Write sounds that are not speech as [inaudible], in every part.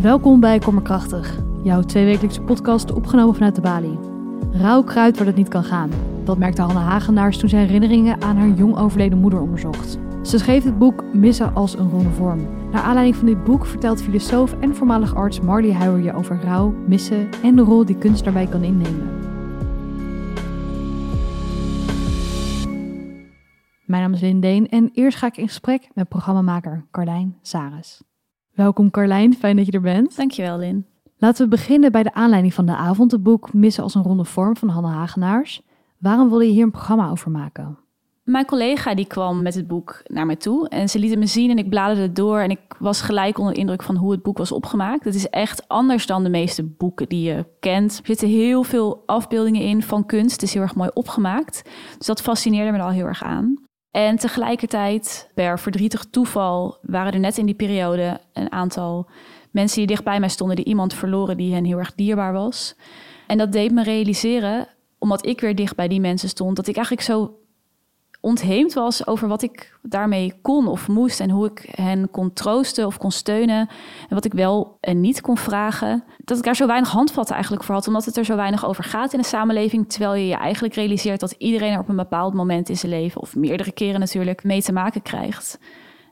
Welkom bij Kommerkrachtig, jouw tweewekelijkse podcast opgenomen vanuit de Bali. Rauw kruid waar het niet kan gaan. Dat merkte Hanne Hagenaars toen zij herinneringen aan haar jong overleden moeder onderzocht. Ze schreef het boek Missen als een ronde vorm. Naar aanleiding van dit boek vertelt filosoof en voormalig arts Marley Huijer je over rouw, missen en de rol die kunst daarbij kan innemen. Mijn naam is Lindeen en eerst ga ik in gesprek met programmamaker Carlijn Saris. Welkom Carlijn, fijn dat je er bent. Dankjewel Lin. Laten we beginnen bij de aanleiding van de avond, het boek Missen als een ronde vorm van Hanne Hagenaars. Waarom wil je hier een programma over maken? Mijn collega die kwam met het boek naar mij toe en ze liet het me zien en ik bladerde het door en ik was gelijk onder de indruk van hoe het boek was opgemaakt. Het is echt anders dan de meeste boeken die je kent. Er zitten heel veel afbeeldingen in van kunst. Het is heel erg mooi opgemaakt. Dus dat fascineerde me al heel erg aan. En tegelijkertijd, per verdrietig toeval, waren er net in die periode een aantal mensen die dichtbij mij stonden, die iemand verloren die hen heel erg dierbaar was. En dat deed me realiseren, omdat ik weer dicht bij die mensen stond, dat ik eigenlijk zo ontheemd was over wat ik daarmee kon of moest en hoe ik hen kon troosten of kon steunen en wat ik wel en niet kon vragen. Dat ik daar zo weinig handvatten eigenlijk voor had, omdat het er zo weinig over gaat in de samenleving, terwijl je je eigenlijk realiseert dat iedereen er op een bepaald moment in zijn leven, of meerdere keren natuurlijk, mee te maken krijgt.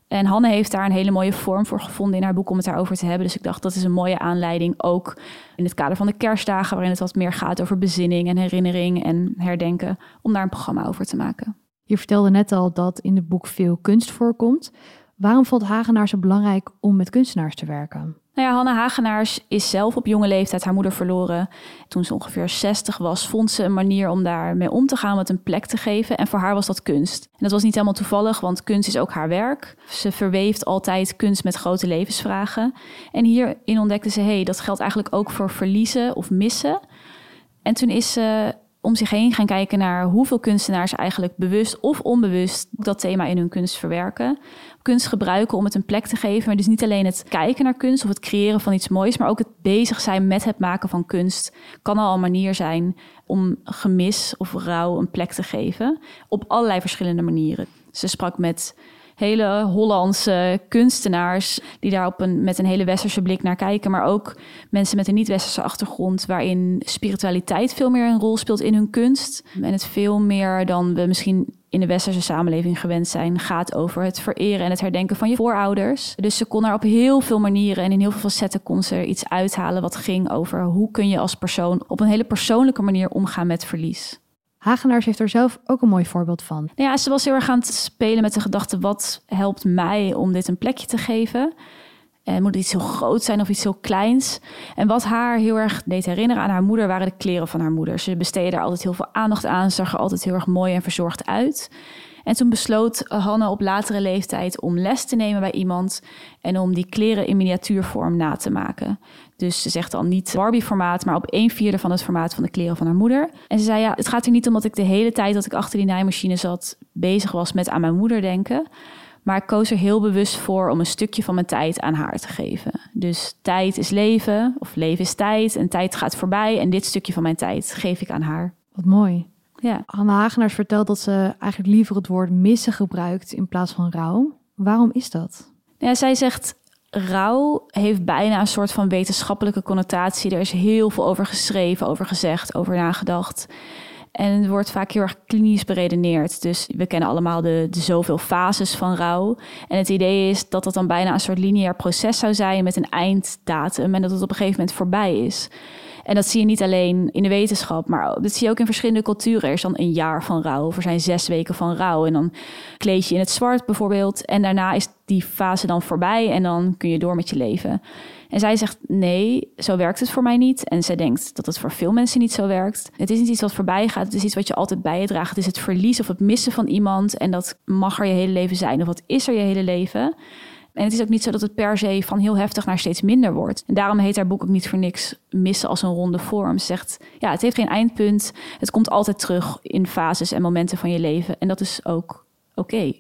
En Hanne heeft daar een hele mooie vorm voor gevonden in haar boek om het daarover te hebben. Dus ik dacht dat is een mooie aanleiding, ook in het kader van de kerstdagen, waarin het wat meer gaat over bezinning en herinnering en herdenken, om daar een programma over te maken. Je vertelde net al dat in het boek veel kunst voorkomt. Waarom vond Hagenaar zo belangrijk om met kunstenaars te werken? Nou ja, Hanne Hagenaars is zelf op jonge leeftijd haar moeder verloren. Toen ze ongeveer 60 was, vond ze een manier om daarmee om te gaan, met een plek te geven. En voor haar was dat kunst. En dat was niet helemaal toevallig, want kunst is ook haar werk. Ze verweeft altijd kunst met grote levensvragen. En hierin ontdekte ze, hé, hey, dat geldt eigenlijk ook voor verliezen of missen. En toen is ze om zich heen gaan kijken naar hoeveel kunstenaars eigenlijk bewust of onbewust dat thema in hun kunst verwerken. Kunst gebruiken om het een plek te geven. Maar dus niet alleen het kijken naar kunst of het creëren van iets moois, maar ook het bezig zijn met het maken van kunst kan al een manier zijn om gemis of rouw een plek te geven. Op allerlei verschillende manieren. Ze sprak met hele Hollandse kunstenaars die daar op een, met een hele westerse blik naar kijken, maar ook mensen met een niet-westerse achtergrond, waarin spiritualiteit veel meer een rol speelt in hun kunst. En het veel meer dan we misschien in de westerse samenleving gewend zijn, gaat over het vereren en het herdenken van je voorouders. Dus ze kon er op heel veel manieren en in heel veel facetten kon ze iets uithalen wat ging over hoe kun je als persoon op een hele persoonlijke manier omgaan met verlies. Hagenaars heeft er zelf ook een mooi voorbeeld van. Nou ja, ze was heel erg aan het spelen met de gedachte: wat helpt mij om dit een plekje te geven? En moet het iets heel groot zijn of iets heel kleins? En wat haar heel erg deed herinneren aan haar moeder waren de kleren van haar moeder. Ze besteedde daar altijd heel veel aandacht aan, zag er altijd heel erg mooi en verzorgd uit. En toen besloot Hanne op latere leeftijd om les te nemen bij iemand en om die kleren in miniatuurvorm na te maken. Dus ze zegt dan niet Barbie-formaat, maar op een vierde van het formaat van de kleren van haar moeder. En ze zei, ja, het gaat er niet om dat ik de hele tijd dat ik achter die naaimachine zat bezig was met aan mijn moeder denken. Maar ik koos er heel bewust voor om een stukje van mijn tijd aan haar te geven. Dus tijd is leven, of leven is tijd, en tijd gaat voorbij. En dit stukje van mijn tijd geef ik aan haar. Wat mooi. Ja. Anne Hagenaars vertelt dat ze eigenlijk liever het woord missen gebruikt in plaats van rouw. Waarom is dat? Ja, zij zegt rouw heeft bijna een soort van wetenschappelijke connotatie. Er is heel veel over geschreven, over gezegd, over nagedacht. En het wordt vaak heel erg klinisch beredeneerd. Dus we kennen allemaal de, de zoveel fases van rouw. En het idee is dat dat dan bijna een soort lineair proces zou zijn met een einddatum. En dat het op een gegeven moment voorbij is. En dat zie je niet alleen in de wetenschap, maar dat zie je ook in verschillende culturen. Er is dan een jaar van rouw, of er zijn zes weken van rouw. En dan kleed je in het zwart bijvoorbeeld. En daarna is die fase dan voorbij en dan kun je door met je leven. En zij zegt nee, zo werkt het voor mij niet. En zij denkt dat het voor veel mensen niet zo werkt. Het is niet iets wat voorbij gaat, het is iets wat je altijd bij je draagt. Het is het verlies of het missen van iemand. En dat mag er je hele leven zijn, of wat is er je hele leven. En het is ook niet zo dat het per se van heel heftig naar steeds minder wordt. En daarom heet haar boek ook niet voor niks missen als een ronde vorm. Ze zegt, ja, het heeft geen eindpunt. Het komt altijd terug in fases en momenten van je leven. En dat is ook oké.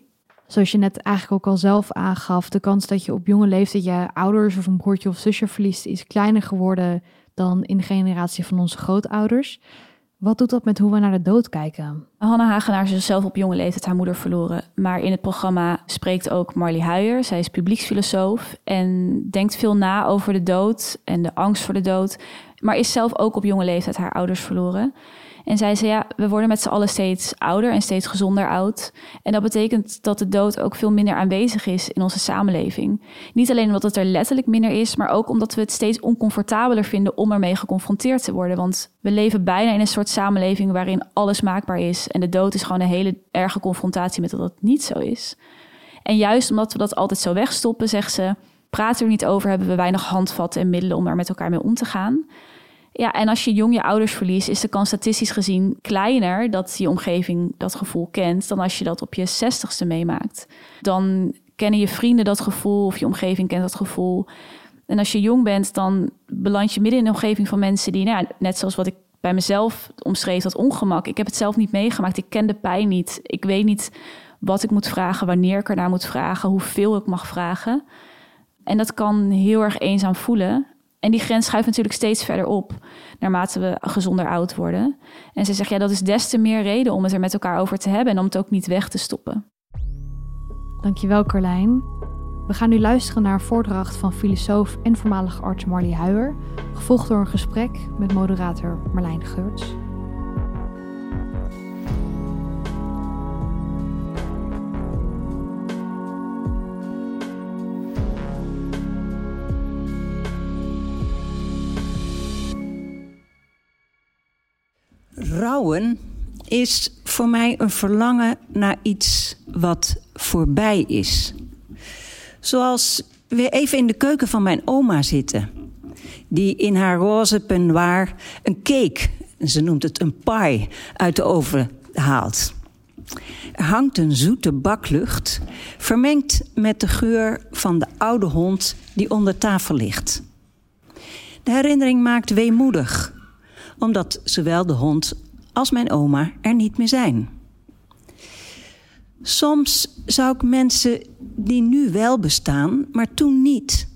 Zoals je net eigenlijk ook al zelf aangaf, de kans dat je op jonge leeftijd je ouders of een broertje of zusje verliest, is kleiner geworden dan in de generatie van onze grootouders. Wat doet dat met hoe we naar de dood kijken? Hanna Hagenaar is zelf op jonge leeftijd haar moeder verloren. Maar in het programma spreekt ook Marley Huijer. Zij is publieksfilosoof en denkt veel na over de dood en de angst voor de dood. Maar is zelf ook op jonge leeftijd haar ouders verloren. En zei, ja, we worden met z'n allen steeds ouder en steeds gezonder oud. En dat betekent dat de dood ook veel minder aanwezig is in onze samenleving. Niet alleen omdat het er letterlijk minder is, maar ook omdat we het steeds oncomfortabeler vinden om ermee geconfronteerd te worden. Want we leven bijna in een soort samenleving waarin alles maakbaar is. En de dood is gewoon een hele erge confrontatie met dat het niet zo is. En juist omdat we dat altijd zo wegstoppen, zegt ze, praten we er niet over, hebben we weinig handvatten en middelen om er met elkaar mee om te gaan. Ja, en als je jong je ouders verliest, is de kans statistisch gezien kleiner dat je omgeving dat gevoel kent dan als je dat op je zestigste meemaakt. Dan kennen je vrienden dat gevoel of je omgeving kent dat gevoel. En als je jong bent, dan beland je midden in een omgeving van mensen die, nou, net zoals wat ik bij mezelf omschreef, dat ongemak. Ik heb het zelf niet meegemaakt. Ik ken de pijn niet. Ik weet niet wat ik moet vragen, wanneer ik ernaar moet vragen, hoeveel ik mag vragen. En dat kan heel erg eenzaam voelen. En die grens schuift natuurlijk steeds verder op naarmate we gezonder oud worden. En ze zegt, ja, dat is des te meer reden om het er met elkaar over te hebben en om het ook niet weg te stoppen. Dankjewel, Carlijn. We gaan nu luisteren naar een voordracht van filosoof en voormalig arts Marley Huijer, gevolgd door een gesprek met moderator Marlijn Geurts. Rouwen is voor mij een verlangen naar iets wat voorbij is. Zoals weer even in de keuken van mijn oma zitten. Die in haar roze peignoir een cake, ze noemt het een pie, uit de oven haalt. Er hangt een zoete baklucht, vermengd met de geur van de oude hond die onder tafel ligt. De herinnering maakt weemoedig, omdat zowel de hond als mijn oma er niet meer zijn. Soms zou ik mensen die nu wel bestaan, maar toen niet,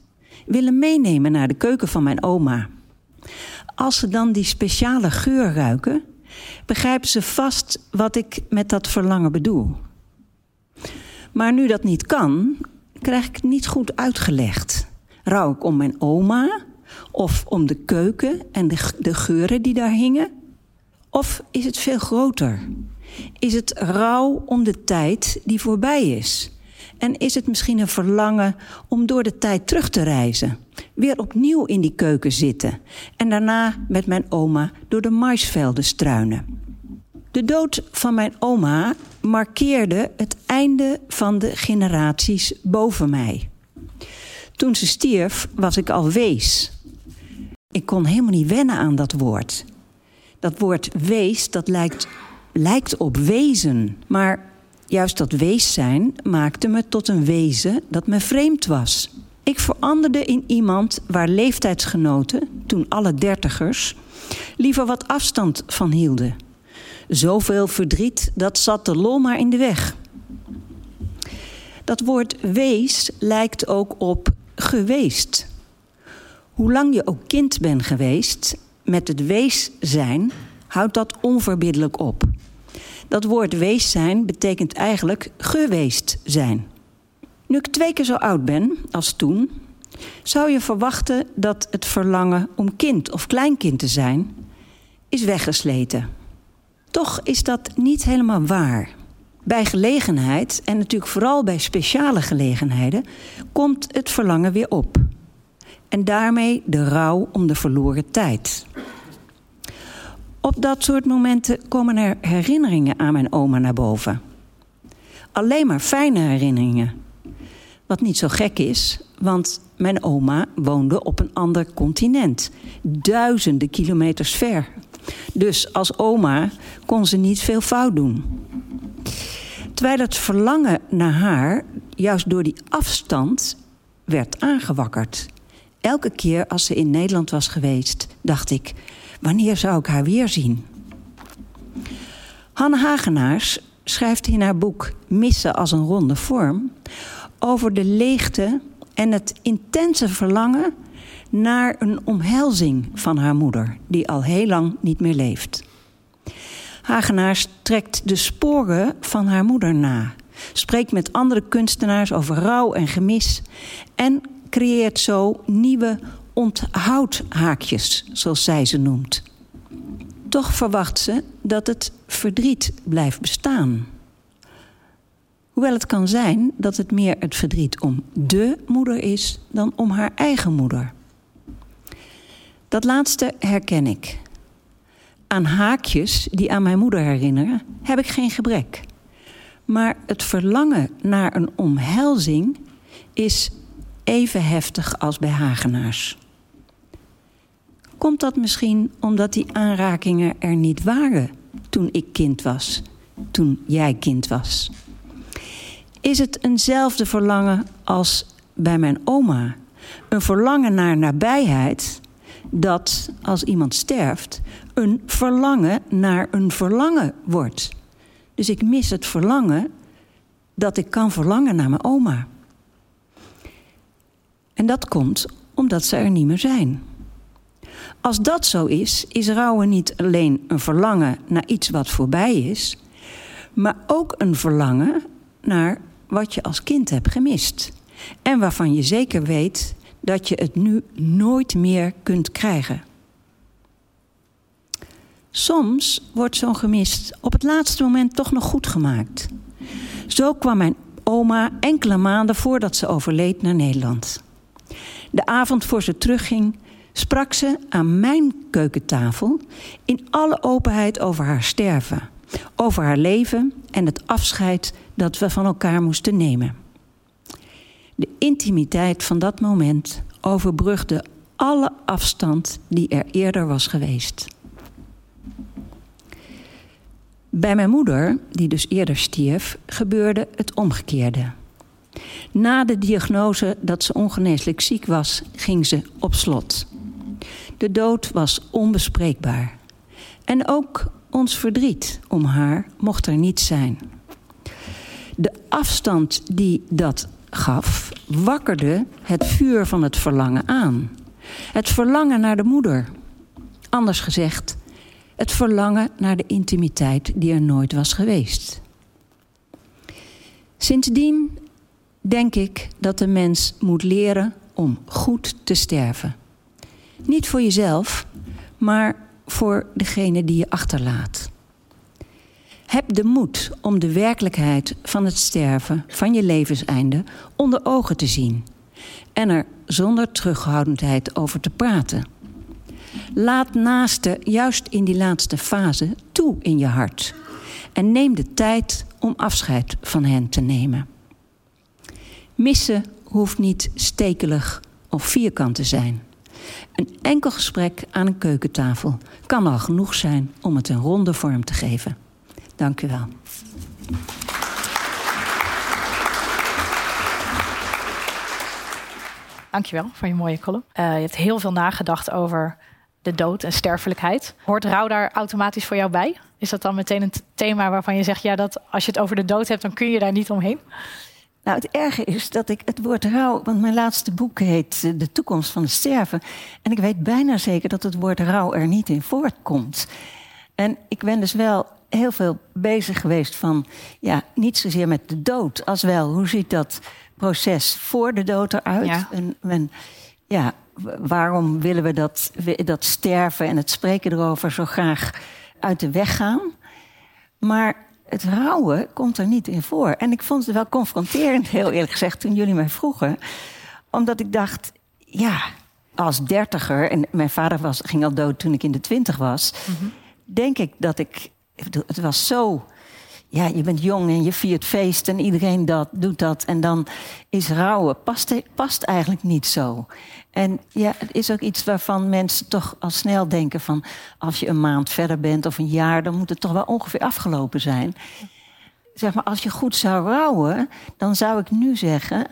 willen meenemen naar de keuken van mijn oma. Als ze dan die speciale geur ruiken, begrijpen ze vast wat ik met dat verlangen bedoel. Maar nu dat niet kan, krijg ik het niet goed uitgelegd. Rouw ik om mijn oma of om de keuken en de, de geuren die daar hingen? Of is het veel groter? Is het rouw om de tijd die voorbij is? En is het misschien een verlangen om door de tijd terug te reizen? Weer opnieuw in die keuken zitten en daarna met mijn oma door de maisvelden struinen. De dood van mijn oma markeerde het einde van de generaties boven mij. Toen ze stierf was ik al wees. Ik kon helemaal niet wennen aan dat woord. Dat woord wees, dat lijkt, lijkt op wezen. Maar juist dat wees zijn maakte me tot een wezen dat me vreemd was. Ik veranderde in iemand waar leeftijdsgenoten, toen alle dertigers, liever wat afstand van hielden. Zoveel verdriet, dat zat de lol maar in de weg. Dat woord wees lijkt ook op geweest. Hoe lang je ook kind bent geweest, met het wees zijn houdt dat onverbiddelijk op. Dat woord wees zijn betekent eigenlijk geweest zijn. Nu ik twee keer zo oud ben als toen, zou je verwachten dat het verlangen om kind of kleinkind te zijn is weggesleten. Toch is dat niet helemaal waar. Bij gelegenheid, en natuurlijk vooral bij speciale gelegenheden, komt het verlangen weer op. En daarmee de rouw om de verloren tijd. Op dat soort momenten komen er herinneringen aan mijn oma naar boven. Alleen maar fijne herinneringen. Wat niet zo gek is, want mijn oma woonde op een ander continent, duizenden kilometers ver. Dus als oma kon ze niet veel fout doen. Terwijl het verlangen naar haar juist door die afstand werd aangewakkerd. Elke keer als ze in Nederland was geweest, dacht ik: wanneer zou ik haar weer zien? Hanne Hagenaars schrijft in haar boek Missen als een ronde vorm over de leegte en het intense verlangen naar een omhelzing van haar moeder, die al heel lang niet meer leeft. Hagenaars trekt de sporen van haar moeder na, spreekt met andere kunstenaars over rouw en gemis en creëert zo nieuwe onthoudhaakjes, zoals zij ze noemt. Toch verwacht ze dat het verdriet blijft bestaan. Hoewel het kan zijn dat het meer het verdriet om de moeder is dan om haar eigen moeder. Dat laatste herken ik. Aan haakjes die aan mijn moeder herinneren, heb ik geen gebrek. Maar het verlangen naar een omhelzing is even heftig als bij Hagenaars. Komt dat misschien omdat die aanrakingen er niet waren toen ik kind was, toen jij kind was? Is het eenzelfde verlangen als bij mijn oma? Een verlangen naar nabijheid dat als iemand sterft, een verlangen naar een verlangen wordt. Dus ik mis het verlangen dat ik kan verlangen naar mijn oma. En dat komt omdat ze er niet meer zijn. Als dat zo is, is rouwen niet alleen een verlangen naar iets wat voorbij is, maar ook een verlangen naar wat je als kind hebt gemist. En waarvan je zeker weet dat je het nu nooit meer kunt krijgen. Soms wordt zo'n gemist op het laatste moment toch nog goed gemaakt. Zo kwam mijn oma enkele maanden voordat ze overleed naar Nederland. De avond voor ze terugging sprak ze aan mijn keukentafel in alle openheid over haar sterven, over haar leven en het afscheid dat we van elkaar moesten nemen. De intimiteit van dat moment overbrugde alle afstand die er eerder was geweest. Bij mijn moeder, die dus eerder stierf, gebeurde het omgekeerde. Na de diagnose dat ze ongeneeslijk ziek was, ging ze op slot. De dood was onbespreekbaar. En ook ons verdriet om haar mocht er niet zijn. De afstand die dat gaf, wakkerde het vuur van het verlangen aan. Het verlangen naar de moeder. Anders gezegd, het verlangen naar de intimiteit die er nooit was geweest. Sindsdien denk ik dat de mens moet leren om goed te sterven. Niet voor jezelf, maar voor degene die je achterlaat. Heb de moed om de werkelijkheid van het sterven, van je levenseinde, onder ogen te zien. En er zonder terughoudendheid over te praten. Laat naasten juist in die laatste fase toe in je hart. En neem de tijd om afscheid van hen te nemen. Missen hoeft niet stekelig of vierkant te zijn. Een enkel gesprek aan een keukentafel kan al genoeg zijn om het een ronde vorm te geven. Dank u wel. Dankjewel voor je mooie column. Uh, je hebt heel veel nagedacht over de dood en sterfelijkheid. Hoort rouw daar automatisch voor jou bij? Is dat dan meteen een thema waarvan je zegt, ja, dat als je het over de dood hebt, dan kun je daar niet omheen? Nou, het erge is dat ik het woord rouw, want mijn laatste boek heet eh, De toekomst van het sterven. En ik weet bijna zeker dat het woord rouw er niet in voortkomt. En ik ben dus wel heel veel bezig geweest van, ja, niet zozeer met de dood, als wel hoe ziet dat proces voor de dood eruit? Ja. En, en ja, waarom willen we dat, dat sterven en het spreken erover zo graag uit de weg gaan? Maar het rouwen komt er niet in voor. En ik vond het wel confronterend, [laughs] heel eerlijk gezegd, toen jullie mij vroegen. Omdat ik dacht, ja, als dertiger, en mijn vader was, ging al dood toen ik in de twintig was, mhm. denk ik dat ik. Het was zo. Ja, je bent jong en je viert feest en iedereen dat, doet dat. En dan is rouwen, past, past eigenlijk niet zo. En ja, het is ook iets waarvan mensen toch al snel denken van... als je een maand verder bent of een jaar... dan moet het toch wel ongeveer afgelopen zijn. Zeg maar, als je goed zou rouwen, dan zou ik nu zeggen...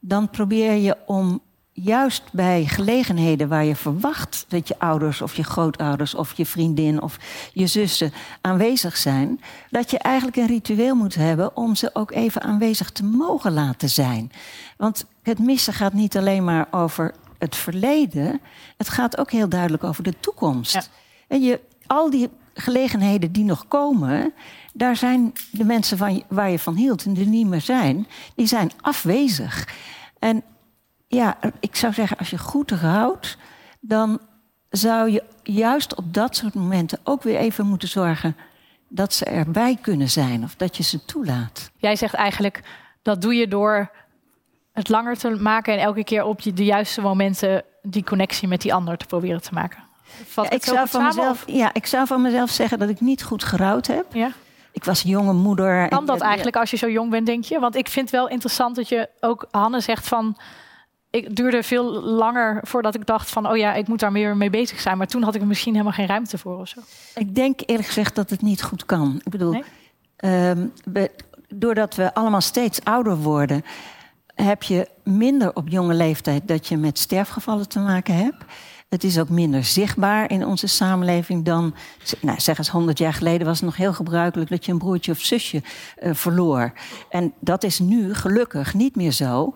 dan probeer je om juist bij gelegenheden waar je verwacht dat je ouders of je grootouders of je vriendin of je zussen aanwezig zijn, dat je eigenlijk een ritueel moet hebben om ze ook even aanwezig te mogen laten zijn. Want het missen gaat niet alleen maar over het verleden, het gaat ook heel duidelijk over de toekomst. En je, al die gelegenheden die nog komen, daar zijn de mensen van, waar je van hield en die niet meer zijn, die zijn afwezig. En ja, ik zou zeggen, als je goed houdt, dan zou je juist op dat soort momenten ook weer even moeten zorgen dat ze erbij kunnen zijn of dat je ze toelaat. Jij zegt eigenlijk dat doe je door het langer te maken en elke keer op de juiste momenten die connectie met die ander te proberen te maken. Ja, ik, zou van mezelf, ja, ik zou van mezelf zeggen dat ik niet goed gerouwd heb. Ja. Ik was jonge moeder. Kan dat eigenlijk als je zo jong bent, denk je? Want ik vind wel interessant dat je ook, Hanne zegt van ik duurde veel langer voordat ik dacht van, oh ja, ik moet daar meer mee bezig zijn. Maar toen had ik er misschien helemaal geen ruimte voor of zo. Ik denk eerlijk gezegd dat het niet goed kan. Ik bedoel, ehm, doordat we allemaal steeds ouder worden, heb je minder op jonge leeftijd dat je met sterfgevallen te maken hebt. Het is ook minder zichtbaar in onze samenleving dan, nou, zeg eens 100 jaar geleden was het nog heel gebruikelijk dat je een broertje of zusje uh, verloor. En dat is nu gelukkig niet meer zo.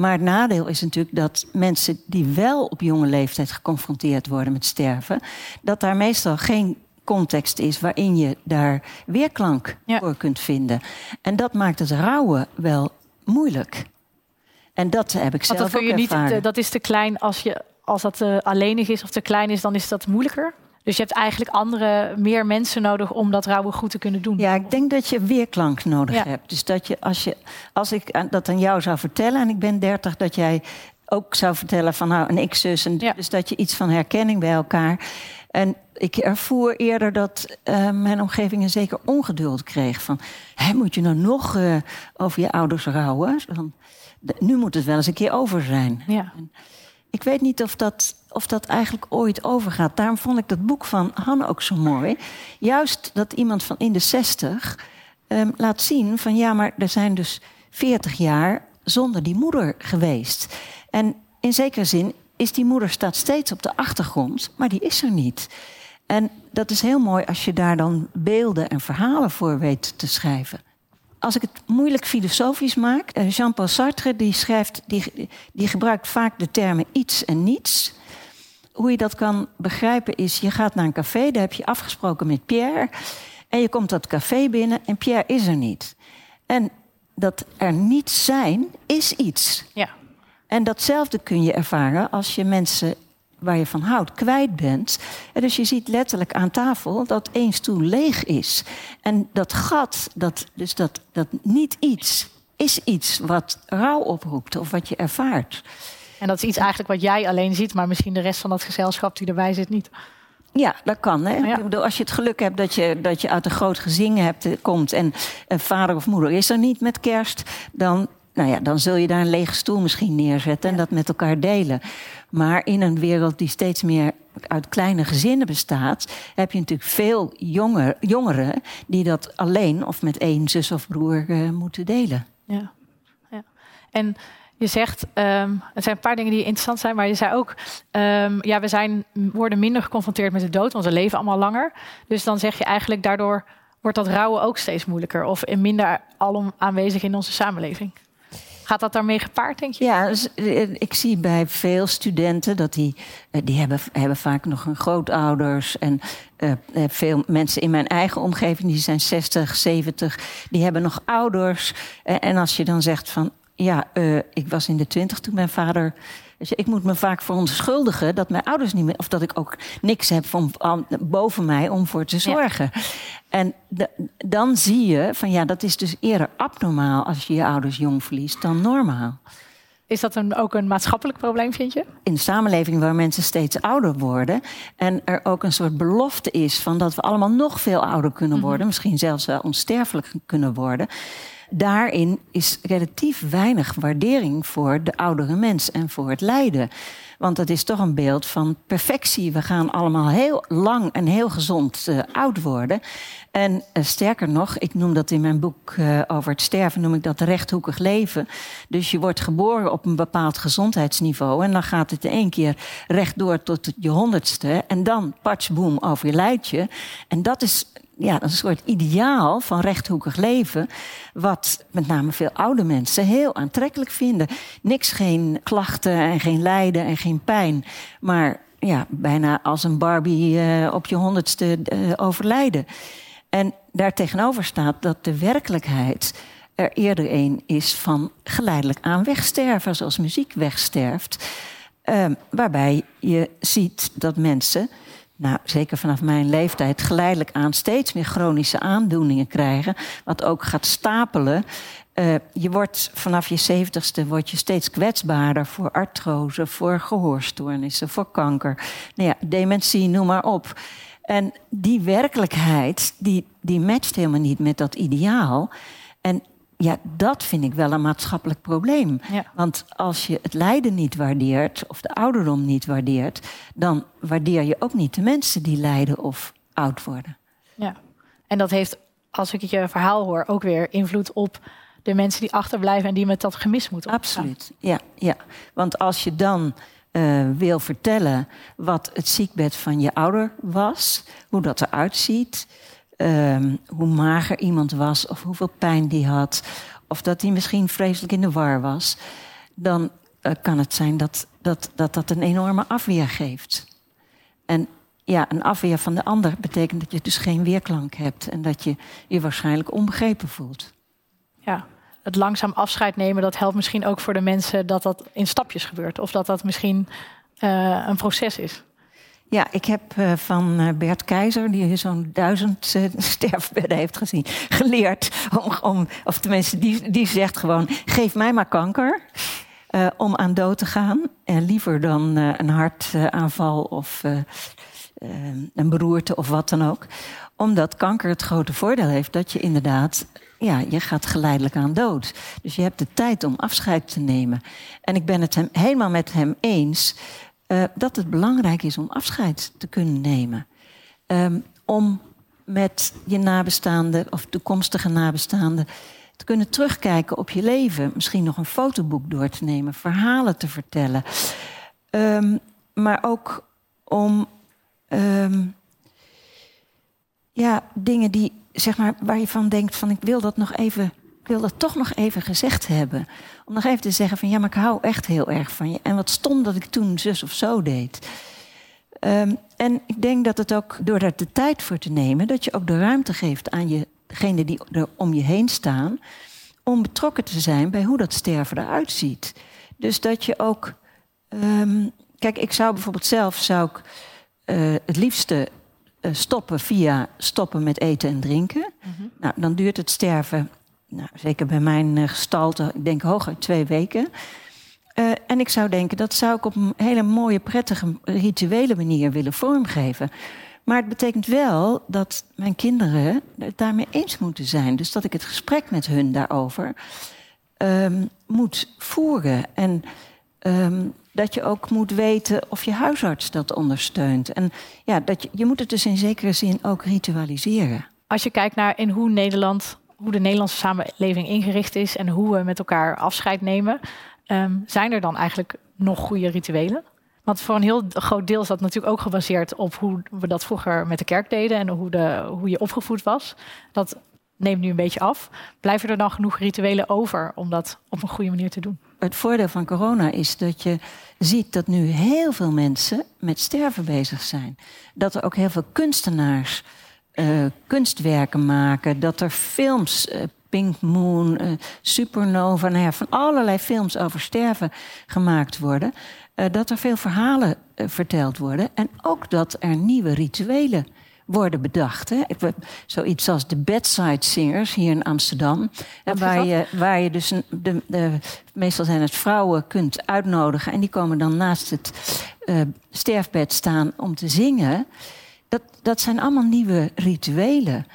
Maar het nadeel is natuurlijk dat mensen die wel op jonge leeftijd geconfronteerd worden met sterven, dat daar meestal geen context is waarin je daar weerklank voor kunt vinden. En dat maakt het rouwen wel moeilijk. En dat heb ik zelf dat kun je Niet, dat is te klein als, je, als dat uh, alleenig is of te klein is, dan is dat moeilijker? Dus je hebt eigenlijk andere, meer mensen nodig om dat rouwen goed te kunnen doen. Ja, ik denk dat je weerklank nodig hebt. Dus dat je als, je, als ik dat aan jou zou vertellen en ik ben dertig, dat jij ook zou vertellen van nou, een ik-zus. En Dus dat je iets van herkenning bij elkaar. En ik ervoer eerder dat uh, mijn omgeving een zeker ongeduld kreeg. Van, hè, moet je nou nog uh, over je ouders rouwen? Nu moet het wel eens een keer over zijn. Ja. Ik weet niet of dat, of dat eigenlijk ooit overgaat. Daarom vond ik dat boek van Han ook zo mooi. Juist dat iemand van in de zestig um, laat zien van ja, maar er zijn dus 40 jaar zonder die moeder geweest. En in zekere zin is die moeder staat steeds op de achtergrond, maar die is er niet. En dat is heel mooi als je daar dan beelden en verhalen voor weet te schrijven als ik het moeilijk filosofisch maak, eh, Jean-Paul Sartre die schrijft, die, die gebruikt vaak de termen iets en niets. Hoe je dat kan begrijpen is, je gaat naar een café, daar heb je afgesproken met Pierre. En je komt dat café binnen en Pierre is er niet. En dat er niet zijn, is iets. Ja. En datzelfde kun je ervaren als je mensen waar je van houdt kwijt bent. En dus je ziet letterlijk aan tafel dat één stoel leeg is. En dat gat, dat, dus dat, dat niet iets, is iets wat rouw oproept of wat je ervaart. En dat is iets eigenlijk wat jij alleen ziet, maar misschien de rest van dat gezelschap die erbij zit niet. Ja, dat kan. Hè? Ja. Bedoel, als je het geluk hebt dat je, dat je uit een groot gezin hebt, eh, komt en een vader of moeder is er niet met kerst, dan, nou ja, dan zul je daar een lege stoel misschien neerzetten en dat met elkaar delen. Maar in een wereld die steeds meer uit kleine gezinnen bestaat, heb je natuurlijk veel jonger, jongeren die dat alleen of met één zus of broer uh, moeten delen. Ja. ja. En je zegt, um, er zijn een paar dingen die interessant zijn, maar je zei ook, um, ja, we zijn, worden minder geconfronteerd met de dood, we leven allemaal langer. Dus dan zeg je eigenlijk, daardoor wordt dat rouwen ook steeds moeilijker of minder alom aanwezig in onze samenleving. Gaat dat daarmee gepaard, denk je? Ja, dus, eh, ik zie bij veel studenten dat die, eh, die hebben, hebben vaak nog een grootouders. En uh, veel mensen in mijn eigen omgeving, die zijn 60, 70, die hebben nog ouders. en als je dan zegt van, ja, ik was in de twintig toen mijn vader ik moet me vaak verontschuldigen dat mijn ouders niet meer, of dat ik ook niks heb van, boven mij om voor te zorgen. En dan zie je van ja, dat is dus eerder abnormaal als je je ouders jong verliest dan normaal. Is dat een, ook een maatschappelijk probleem, vind je? In een samenleving waar mensen steeds ouder worden. En er ook een soort belofte is van dat we allemaal nog veel ouder kunnen mhm. worden. Misschien zelfs wel onsterfelijk kunnen worden daarin is relatief weinig waardering voor de oudere mens en voor het lijden. Want dat is toch een beeld van perfectie. We gaan allemaal heel lang en heel gezond uh, oud worden. En uh, sterker nog, ik noem dat in mijn boek uh, over het sterven, noem ik dat rechthoekig leven. Dus je wordt geboren op een bepaald gezondheidsniveau. En dan gaat het één keer rechtdoor tot je honderdste. En dan patchboom over je. En dat is ja, een soort ideaal van rechthoekig leven. Wat met name veel oude mensen heel aantrekkelijk vinden. Niks, geen klachten en geen lijden en geen pijn. Maar ja, bijna als een Barbie eh, op je honderdste uh, overlijden. En daartegenover staat dat de werkelijkheid er eerder een is van geleidelijk aan wegsterven, zoals muziek wegsterft. Ehm, waarbij je ziet dat mensen, nou, zeker vanaf mijn leeftijd, geleidelijk aan steeds meer chronische aandoeningen krijgen. Wat ook gaat stapelen. Uh, je wordt vanaf je zeventigste word je steeds kwetsbaarder voor artrose, voor gehoorstoornissen, voor kanker. Nou ja, dementie, noem maar op. En die werkelijkheid, die, die matcht helemaal niet met dat ideaal. En ja, dat vind ik wel een maatschappelijk probleem. Want als je het lijden niet waardeert, of de ouderdom niet waardeert, dan waardeer je ook niet de mensen die lijden of oud worden. Ja, en dat heeft, als ik je verhaal hoor, ook weer invloed op de mensen die achterblijven en die met dat gemis moeten omgaan. Absoluut, ja, ja. Want als je dan uh, wil vertellen wat het ziekbed van je ouder was, hoe dat eruit ziet, um, hoe mager iemand was of hoeveel pijn die had, of dat hij misschien vreselijk in de war was, dan uh, kan het zijn dat dat, dat dat een enorme afweer geeft. En ja, een afweer van de ander betekent dat je dus geen weerklank hebt en dat je je waarschijnlijk onbegrepen voelt. Ja, het langzaam afscheid nemen, dat helpt misschien ook voor de mensen dat dat in stapjes gebeurt. Of dat dat misschien uh, een proces is. Ja, ik heb uh, van uh, Bert Keizer, die zo'n duizend uh, [laughs] sterfbedden heeft gezien, geleerd om, om, of tenminste, die, die zegt gewoon: geef mij maar kanker om aan dood te gaan. En liever dan een hartaanval of een beroerte of wat dan ook. Omdat kanker het grote voordeel heeft dat je inderdaad ja, je gaat geleidelijk aan dood. Dus je hebt de tijd om afscheid te nemen. En ik ben het hem, helemaal met hem eens uh, dat het belangrijk is om afscheid te kunnen nemen. Um, om met je nabestaanden of toekomstige nabestaanden te kunnen terugkijken op je leven. Misschien nog een fotoboek door te nemen, verhalen te vertellen. Um, maar ook om um, ja, dingen die zeg maar, waar je van denkt van ik wil dat nog even, wil dat toch nog even gezegd hebben. Om nog even te zeggen van ja, maar ik hou echt heel erg van je. En wat stom dat ik toen zus of zo deed. Um, en ik denk dat het ook door daar de tijd voor te nemen, dat je ook de ruimte geeft aan je, degene die er om je heen staan, om betrokken te zijn bij hoe dat sterven eruit ziet. Dus dat je ook. Um, kijk, ik zou bijvoorbeeld zelf zou ik, uh, het liefste uh, stoppen via stoppen met eten en drinken. Mm -hmm. Nou, dan duurt het sterven, nou, zeker bij mijn uh, gestalte, ik denk hooguit twee weken. Uh, en ik zou denken, dat zou ik op een hele mooie, prettige, rituele manier willen vormgeven. Maar het betekent wel dat mijn kinderen het daarmee eens moeten zijn. Dus dat ik het gesprek met hun daarover um, moet voeren. En um, dat je ook moet weten of je huisarts dat ondersteunt. En ja, dat je, je moet het dus in zekere zin ook ritualiseren. Als je kijkt naar in hoe Nederland, hoe de Nederlandse samenleving ingericht is en hoe we met elkaar afscheid nemen, um, zijn er dan eigenlijk nog goede rituelen? Want voor een heel groot deel is dat natuurlijk ook gebaseerd op hoe we dat vroeger met de kerk deden en hoe, de, hoe je opgevoed was. Dat neemt nu een beetje af. Blijven er dan genoeg rituelen over om dat op een goede manier te doen? Het voordeel van corona is dat je ziet dat nu heel veel mensen met sterven bezig zijn. Dat er ook heel veel kunstenaars uh, kunstwerken maken. Dat er films, uh, Pink Moon, uh, Supernova, nou ja, van allerlei films over sterven gemaakt worden. dat er veel verhalen verteld worden. En ook dat er nieuwe rituelen worden bedacht. Hè. Zoiets als de bedside singers hier in Amsterdam. waar, je, waar je dus een, de, de, meestal zijn het vrouwen kunt uitnodigen. En die komen dan naast het uh, sterfbed staan om te zingen. Dat, dat zijn allemaal nieuwe rituelen.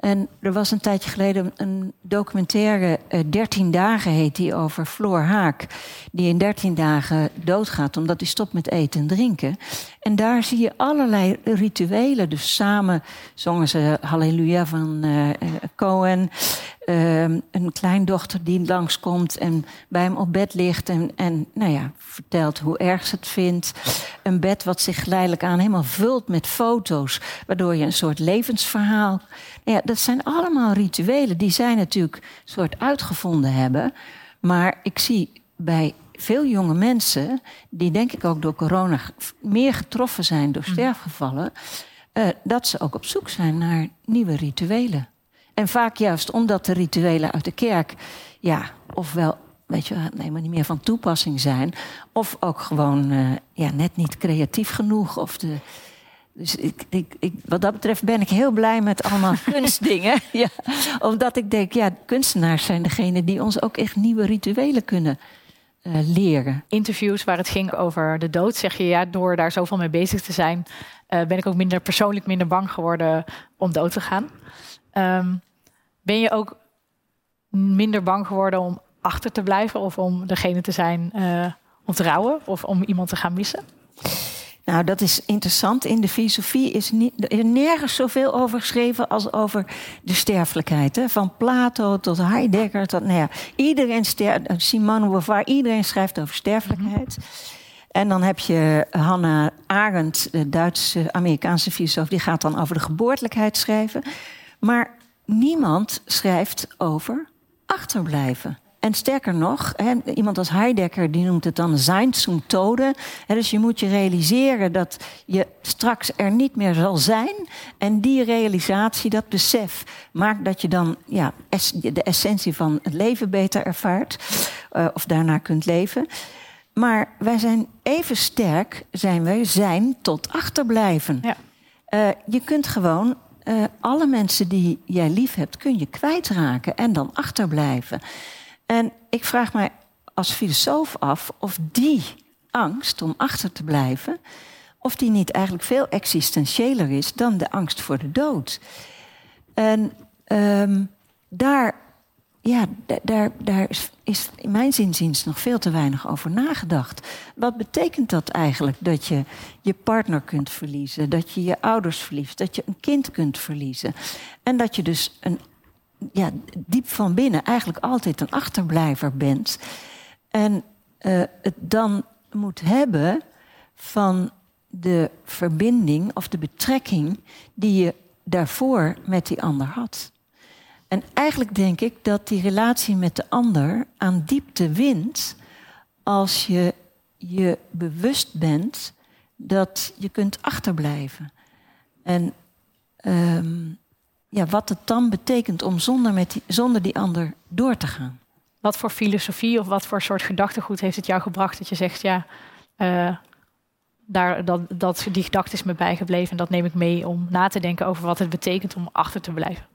En er was een tijdje geleden een documentaire, uh, 13 dagen heet die, over Floor Haak. Die in 13 dagen doodgaat omdat hij stopt met eten en drinken. En daar zie je allerlei rituelen. Dus samen zongen ze Halleluja van uh, Cohen. Uh, een kleindochter die langskomt en bij hem op bed ligt en, en nou ja, vertelt hoe erg ze het vindt. Een bed wat zich geleidelijk aan helemaal vult met foto's, waardoor je een soort levensverhaal. Ja, dat zijn allemaal rituelen die zij natuurlijk soort uitgevonden hebben. Maar ik zie bij veel jonge mensen, die denk ik ook door corona meer getroffen zijn door mhm. sterfgevallen, uh, dat ze ook op zoek zijn naar nieuwe rituelen. En vaak juist omdat de rituelen uit de kerk, ja, ofwel weet je, helemaal niet meer van toepassing zijn. Of ook gewoon uh, ja, net niet creatief genoeg. Of de, dus ik, ik, ik, wat dat betreft ben ik heel blij met allemaal [laughs] kunstdingen. ja, omdat ik denk, ja, kunstenaars zijn degene die ons ook echt nieuwe rituelen kunnen uh, leren. Interviews waar het ging over de dood, zeg je ja, door daar zoveel mee bezig te zijn, uh, ben ik ook minder persoonlijk minder bang geworden om dood te gaan. Um, ben je ook minder bang geworden om achter te blijven of om degene te zijn uh, om te rouwen of om iemand te gaan missen? Nou, dat is interessant. In de filosofie is niet, er nergens zoveel over geschreven als over de sterfelijkheid. Hè? Van Plato tot Heidegger tot, nou ja, iedereen sterft, Simone Beauvoir, iedereen schrijft over sterfelijkheid. En dan heb je Hannah Arendt, de Duitse Amerikaanse filosoof, die gaat dan over de geboortelijkheid schrijven. Maar niemand schrijft over achterblijven. En sterker nog, iemand als Heidegger die noemt het dan zijn zum Tode. dus je moet je realiseren dat je straks er niet meer zal zijn. En die realisatie, dat besef, maakt dat je dan ja, de essentie van het leven beter ervaart. Uh, of daarna kunt leven. Maar wij zijn even sterk, zijn wij, zijn tot achterblijven. Ja. Uh, je kunt gewoon uh, alle mensen die jij lief hebt, kun je kwijtraken en dan achterblijven. En ik vraag mij als filosoof af of die angst om achter te blijven, of die niet eigenlijk veel existentiëler is dan de angst voor de dood. En um, daar, ja, daar, daar is in mijn zinziens nog veel te weinig over nagedacht. Wat betekent dat eigenlijk? Dat je je partner kunt verliezen, dat je je ouders verliest, dat je een kind kunt verliezen. En dat je dus een ja, diep van binnen eigenlijk altijd een achterblijver bent. En uh, het dan moet hebben van de verbinding of de betrekking die je daarvoor met die ander had. En eigenlijk denk ik dat die relatie met de ander aan diepte wint als je je bewust bent dat je kunt achterblijven. En um, ja, wat het dan betekent om zonder, met die, zonder die ander door te gaan. Wat voor filosofie of wat voor soort gedachtegoed heeft het jou gebracht dat je zegt, ja, uh, daar, dat, die gedachte is me bijgebleven en dat neem ik mee om na te denken over wat het betekent om achter te blijven?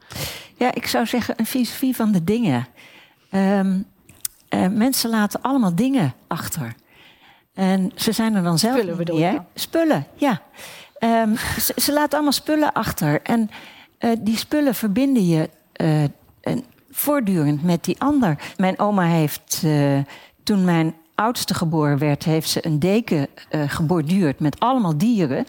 Ja, ik zou zeggen een filosofie van de dingen. Um, uh, mensen laten allemaal dingen achter. En ze zijn er dan zelf Spullen bedoel je? Spullen, ja. Um, ze, ze, laten allemaal spullen achter. En uh, die spullen verbinden je uh, voortdurend met die ander. Mijn oma heeft, toen mijn oudste geboren werd, heeft ze een deken geborduurd met allemaal dieren.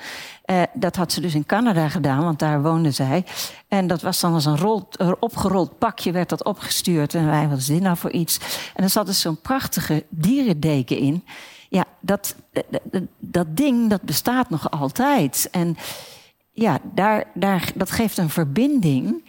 dat had ze dus in Canada gedaan, want daar woonde zij. En dat was dan als een rol, opgerold pakje, werd dat opgestuurd. En wij, wat dit nou voor iets? En er zat dus zo'n prachtige dierendeken in. Ja, dat, dat, ding, dat bestaat nog altijd. En ja, daar, daar, dat geeft een verbinding.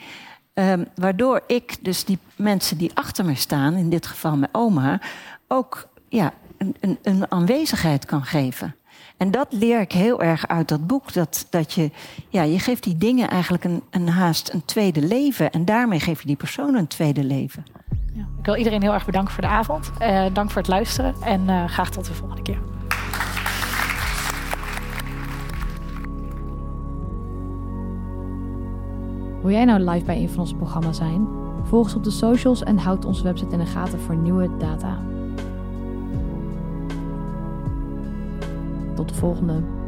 Um, waardoor ik dus die mensen die achter me staan, in dit geval mijn oma, ook ja, een, een, een aanwezigheid kan geven. En dat leer ik heel erg uit dat boek. Dat, dat je, ja, je geeft die dingen eigenlijk een, een haast een tweede leven. En daarmee geef je die persoon een tweede leven. Ja, ik wil iedereen heel erg bedanken voor de avond. Uh, dank voor het luisteren en uh, graag tot de volgende keer. Wil jij nou live bij een van onze programma's zijn? Volg ons op de socials en houd onze website in de gaten voor nieuwe data. Tot de volgende.